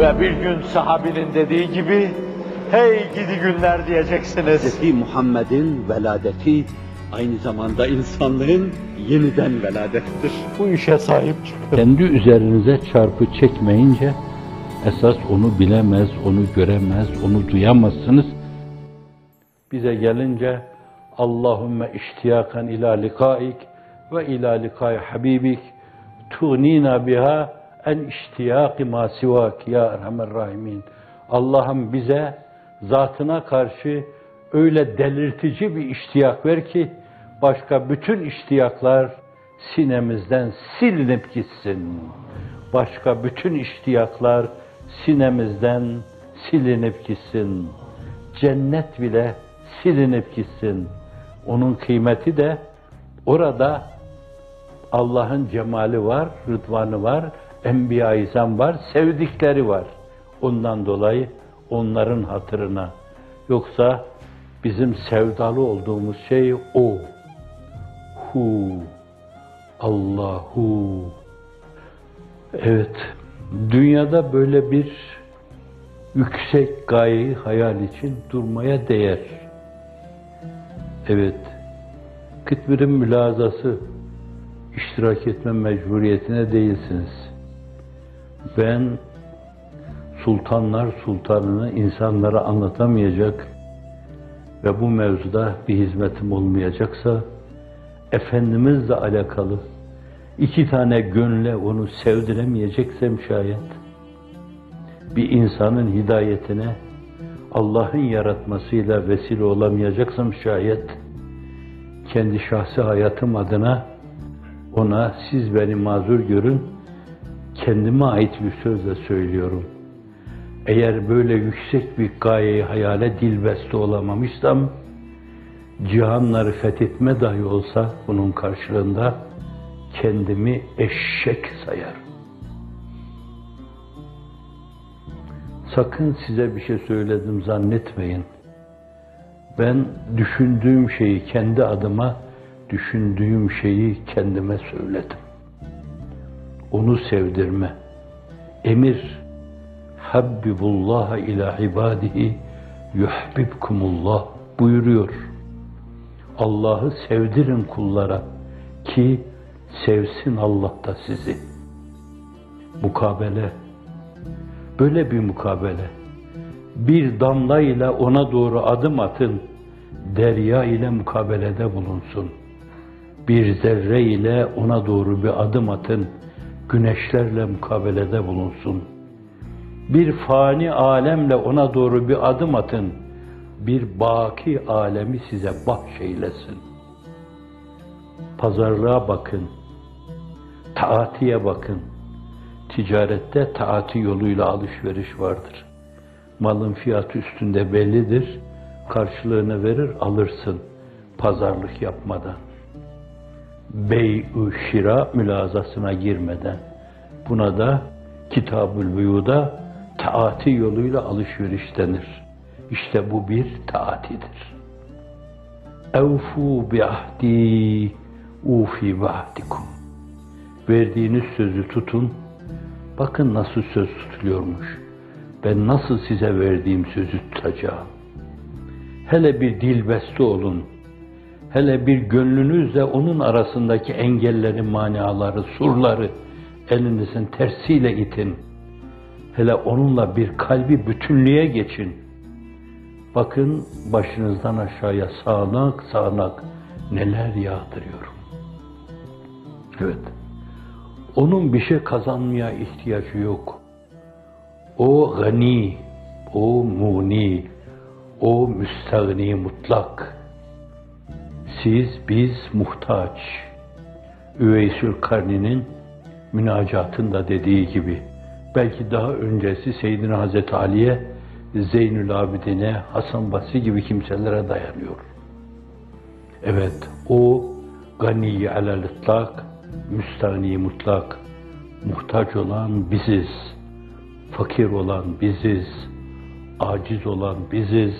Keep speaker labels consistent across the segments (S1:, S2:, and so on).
S1: Ve bir gün sahabinin dediği gibi, hey gidi günler diyeceksiniz.
S2: Hz. Muhammed'in veladeti aynı zamanda insanlığın yeniden veladettir.
S1: Bu işe sahip çıkın.
S3: Kendi üzerinize çarpı çekmeyince esas onu bilemez, onu göremez, onu duyamazsınız. Bize gelince Allahümme iştiyakan ila likaik ve ila likai habibik tuğnina biha en iştiyaki ma sivak ya erhamer rahimin. Allah'ım bize zatına karşı öyle delirtici bir iştiyak ver ki başka bütün iştiyaklar sinemizden silinip gitsin. Başka bütün iştiyaklar sinemizden silinip gitsin. Cennet bile silinip gitsin. Onun kıymeti de orada Allah'ın cemali var, rıdvanı var, enbiya-i var, sevdikleri var. Ondan dolayı onların hatırına. Yoksa bizim sevdalı olduğumuz şey o. Hu. Allahu. Evet. Dünyada böyle bir yüksek gayeyi hayal için durmaya değer. Evet. Kıtmir'in mülazası iştirak etme mecburiyetine değilsiniz. Ben sultanlar sultanını insanlara anlatamayacak ve bu mevzuda bir hizmetim olmayacaksa Efendimizle alakalı iki tane gönle onu sevdiremeyeceksem şayet bir insanın hidayetine Allah'ın yaratmasıyla vesile olamayacaksam şayet kendi şahsi hayatım adına ona siz beni mazur görün kendime ait bir sözle söylüyorum. Eğer böyle yüksek bir gayeyi hayale dilbeste olamamışsam cihanları fethetme dahi olsa bunun karşılığında kendimi eşek sayarım. Sakın size bir şey söyledim zannetmeyin. Ben düşündüğüm şeyi kendi adıma, düşündüğüm şeyi kendime söyledim. Onu sevdirme. Emir, Habbibullaha ila ibadihi yuhbibkumullah buyuruyor. Allah'ı sevdirin kullara ki sevsin Allah da sizi. Mukabele. Böyle bir mukabele. Bir damla ile ona doğru adım atın. Derya ile mukabelede bulunsun. Bir zerre ile ona doğru bir adım atın. Güneşlerle mukabelede bulunsun. Bir fani alemle ona doğru bir adım atın. Bir baki alemi size bahşeylesin. Pazarlığa bakın. Taatiye bakın. Ticarette taati yoluyla alışveriş vardır. Malın fiyatı üstünde bellidir. Karşılığını verir, alırsın. Pazarlık yapmadan. Bey-ü şira mülazasına girmeden. Buna da Kitab-ül Buyu'da taati yoluyla alışveriş denir. İşte bu bir taatidir. Evfu bi ahdi ufi bi ahdikum. Verdiğiniz sözü tutun. Bakın nasıl söz tutuluyormuş. Ben nasıl size verdiğim sözü tutacağım. Hele bir dilbeste olun. Hele bir gönlünüzle onun arasındaki engelleri, manaları, surları elinizin tersiyle itin. Hele onunla bir kalbi bütünlüğe geçin. Bakın başınızdan aşağıya sağanak sağanak neler yağdırıyorum. Evet. Onun bir şey kazanmaya ihtiyacı yok. O gani, o muni, o müstagni mutlak. Siz, biz muhtaç. Üveysül Karni'nin münacatında dediği gibi, belki daha öncesi Seyyidina Hazreti Ali'ye, Zeynül Abidin'e, Hasan Basri gibi kimselere dayanıyor. Evet, o gani alel itlak, müstani mutlak, muhtaç olan biziz, fakir olan biziz, aciz olan biziz,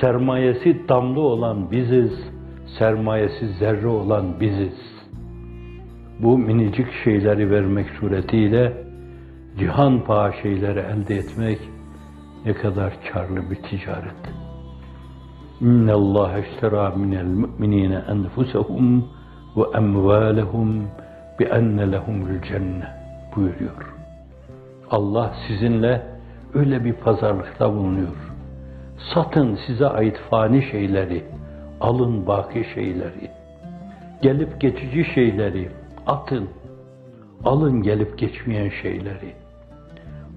S3: sermayesi damlı olan biziz, sermayesi zerre olan biziz. Bu minicik şeyleri vermek suretiyle cihan paha şeyleri elde etmek ne kadar karlı bir ticaret. İnne Allah iştera minel mu'minine enfusahum ve emvalehum bi enne lehumul cenne buyuruyor. Allah sizinle öyle bir pazarlıkta bulunuyor. Satın size ait fani şeyleri, alın baki şeyleri, gelip geçici şeyleri, atın, alın gelip geçmeyen şeyleri.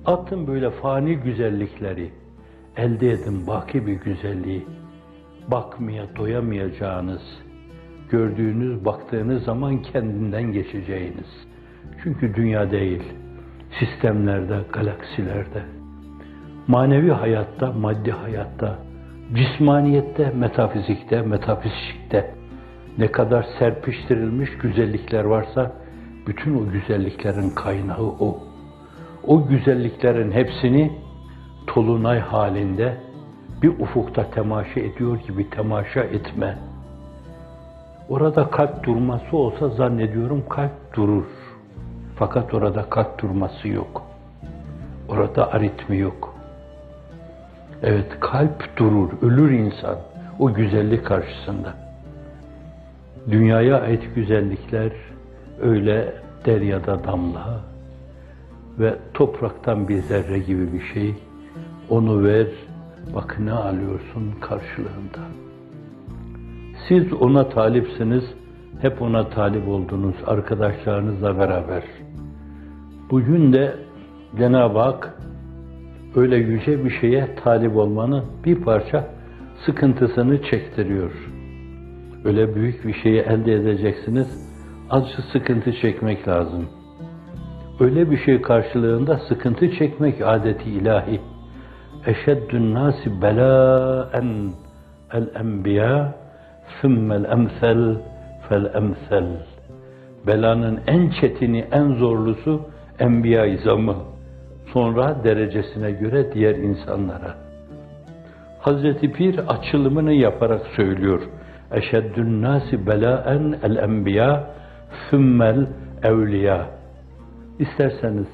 S3: Atın böyle fani güzellikleri, elde edin baki bir güzelliği, bakmaya doyamayacağınız, gördüğünüz, baktığınız zaman kendinden geçeceğiniz. Çünkü dünya değil, sistemlerde, galaksilerde, manevi hayatta, maddi hayatta, cismaniyette, metafizikte, metafizikte ne kadar serpiştirilmiş güzellikler varsa bütün o güzelliklerin kaynağı o. O güzelliklerin hepsini tolunay halinde bir ufukta temaşa ediyor gibi temaşa etme. Orada kalp durması olsa zannediyorum kalp durur. Fakat orada kalp durması yok. Orada aritmi yok. Evet kalp durur, ölür insan o güzellik karşısında. Dünyaya ait güzellikler öyle deryada damla ve topraktan bir zerre gibi bir şey. Onu ver, bak ne alıyorsun karşılığında. Siz ona talipsiniz, hep ona talip oldunuz arkadaşlarınızla beraber. Bugün de Cenab-ı Hak öyle yüce bir şeye talip olmanın bir parça sıkıntısını çektiriyor. Öyle büyük bir şeyi elde edeceksiniz, azıcık sıkıntı çekmek lazım. Öyle bir şey karşılığında sıkıntı çekmek adeti ilahi. Eşeddün nasi belâen el enbiya sümmel emsel fel emsel. Belanın en çetini, en zorlusu enbiya izamı. Sonra derecesine göre diğer insanlara. Hazreti Pir açılımını yaparak söylüyor. Eşeddün nasi belaen el enbiya sümmel evliya. İsterseniz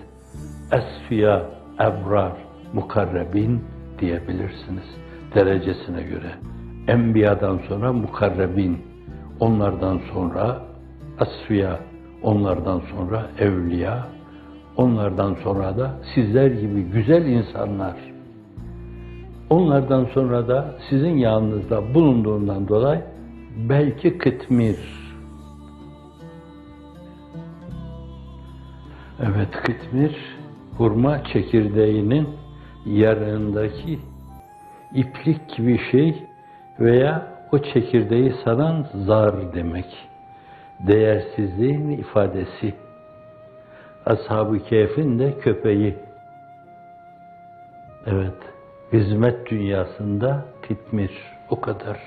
S3: esfiya, ebrar, mukarrebin diyebilirsiniz derecesine göre. Enbiyadan sonra mukarrebin, onlardan sonra esfiya, onlardan sonra evliya, onlardan sonra da sizler gibi güzel insanlar. Onlardan sonra da sizin yanınızda bulunduğundan dolayı belki kıtmir. Evet kıtmir hurma çekirdeğinin yarığındaki iplik gibi şey veya o çekirdeği saran zar demek. Değersizliğin ifadesi. Ashab-ı Kehf'in de köpeği. Evet, hizmet dünyasında kitmir o kadar.